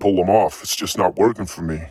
pull them off. It's just not working for me.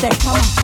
在唱。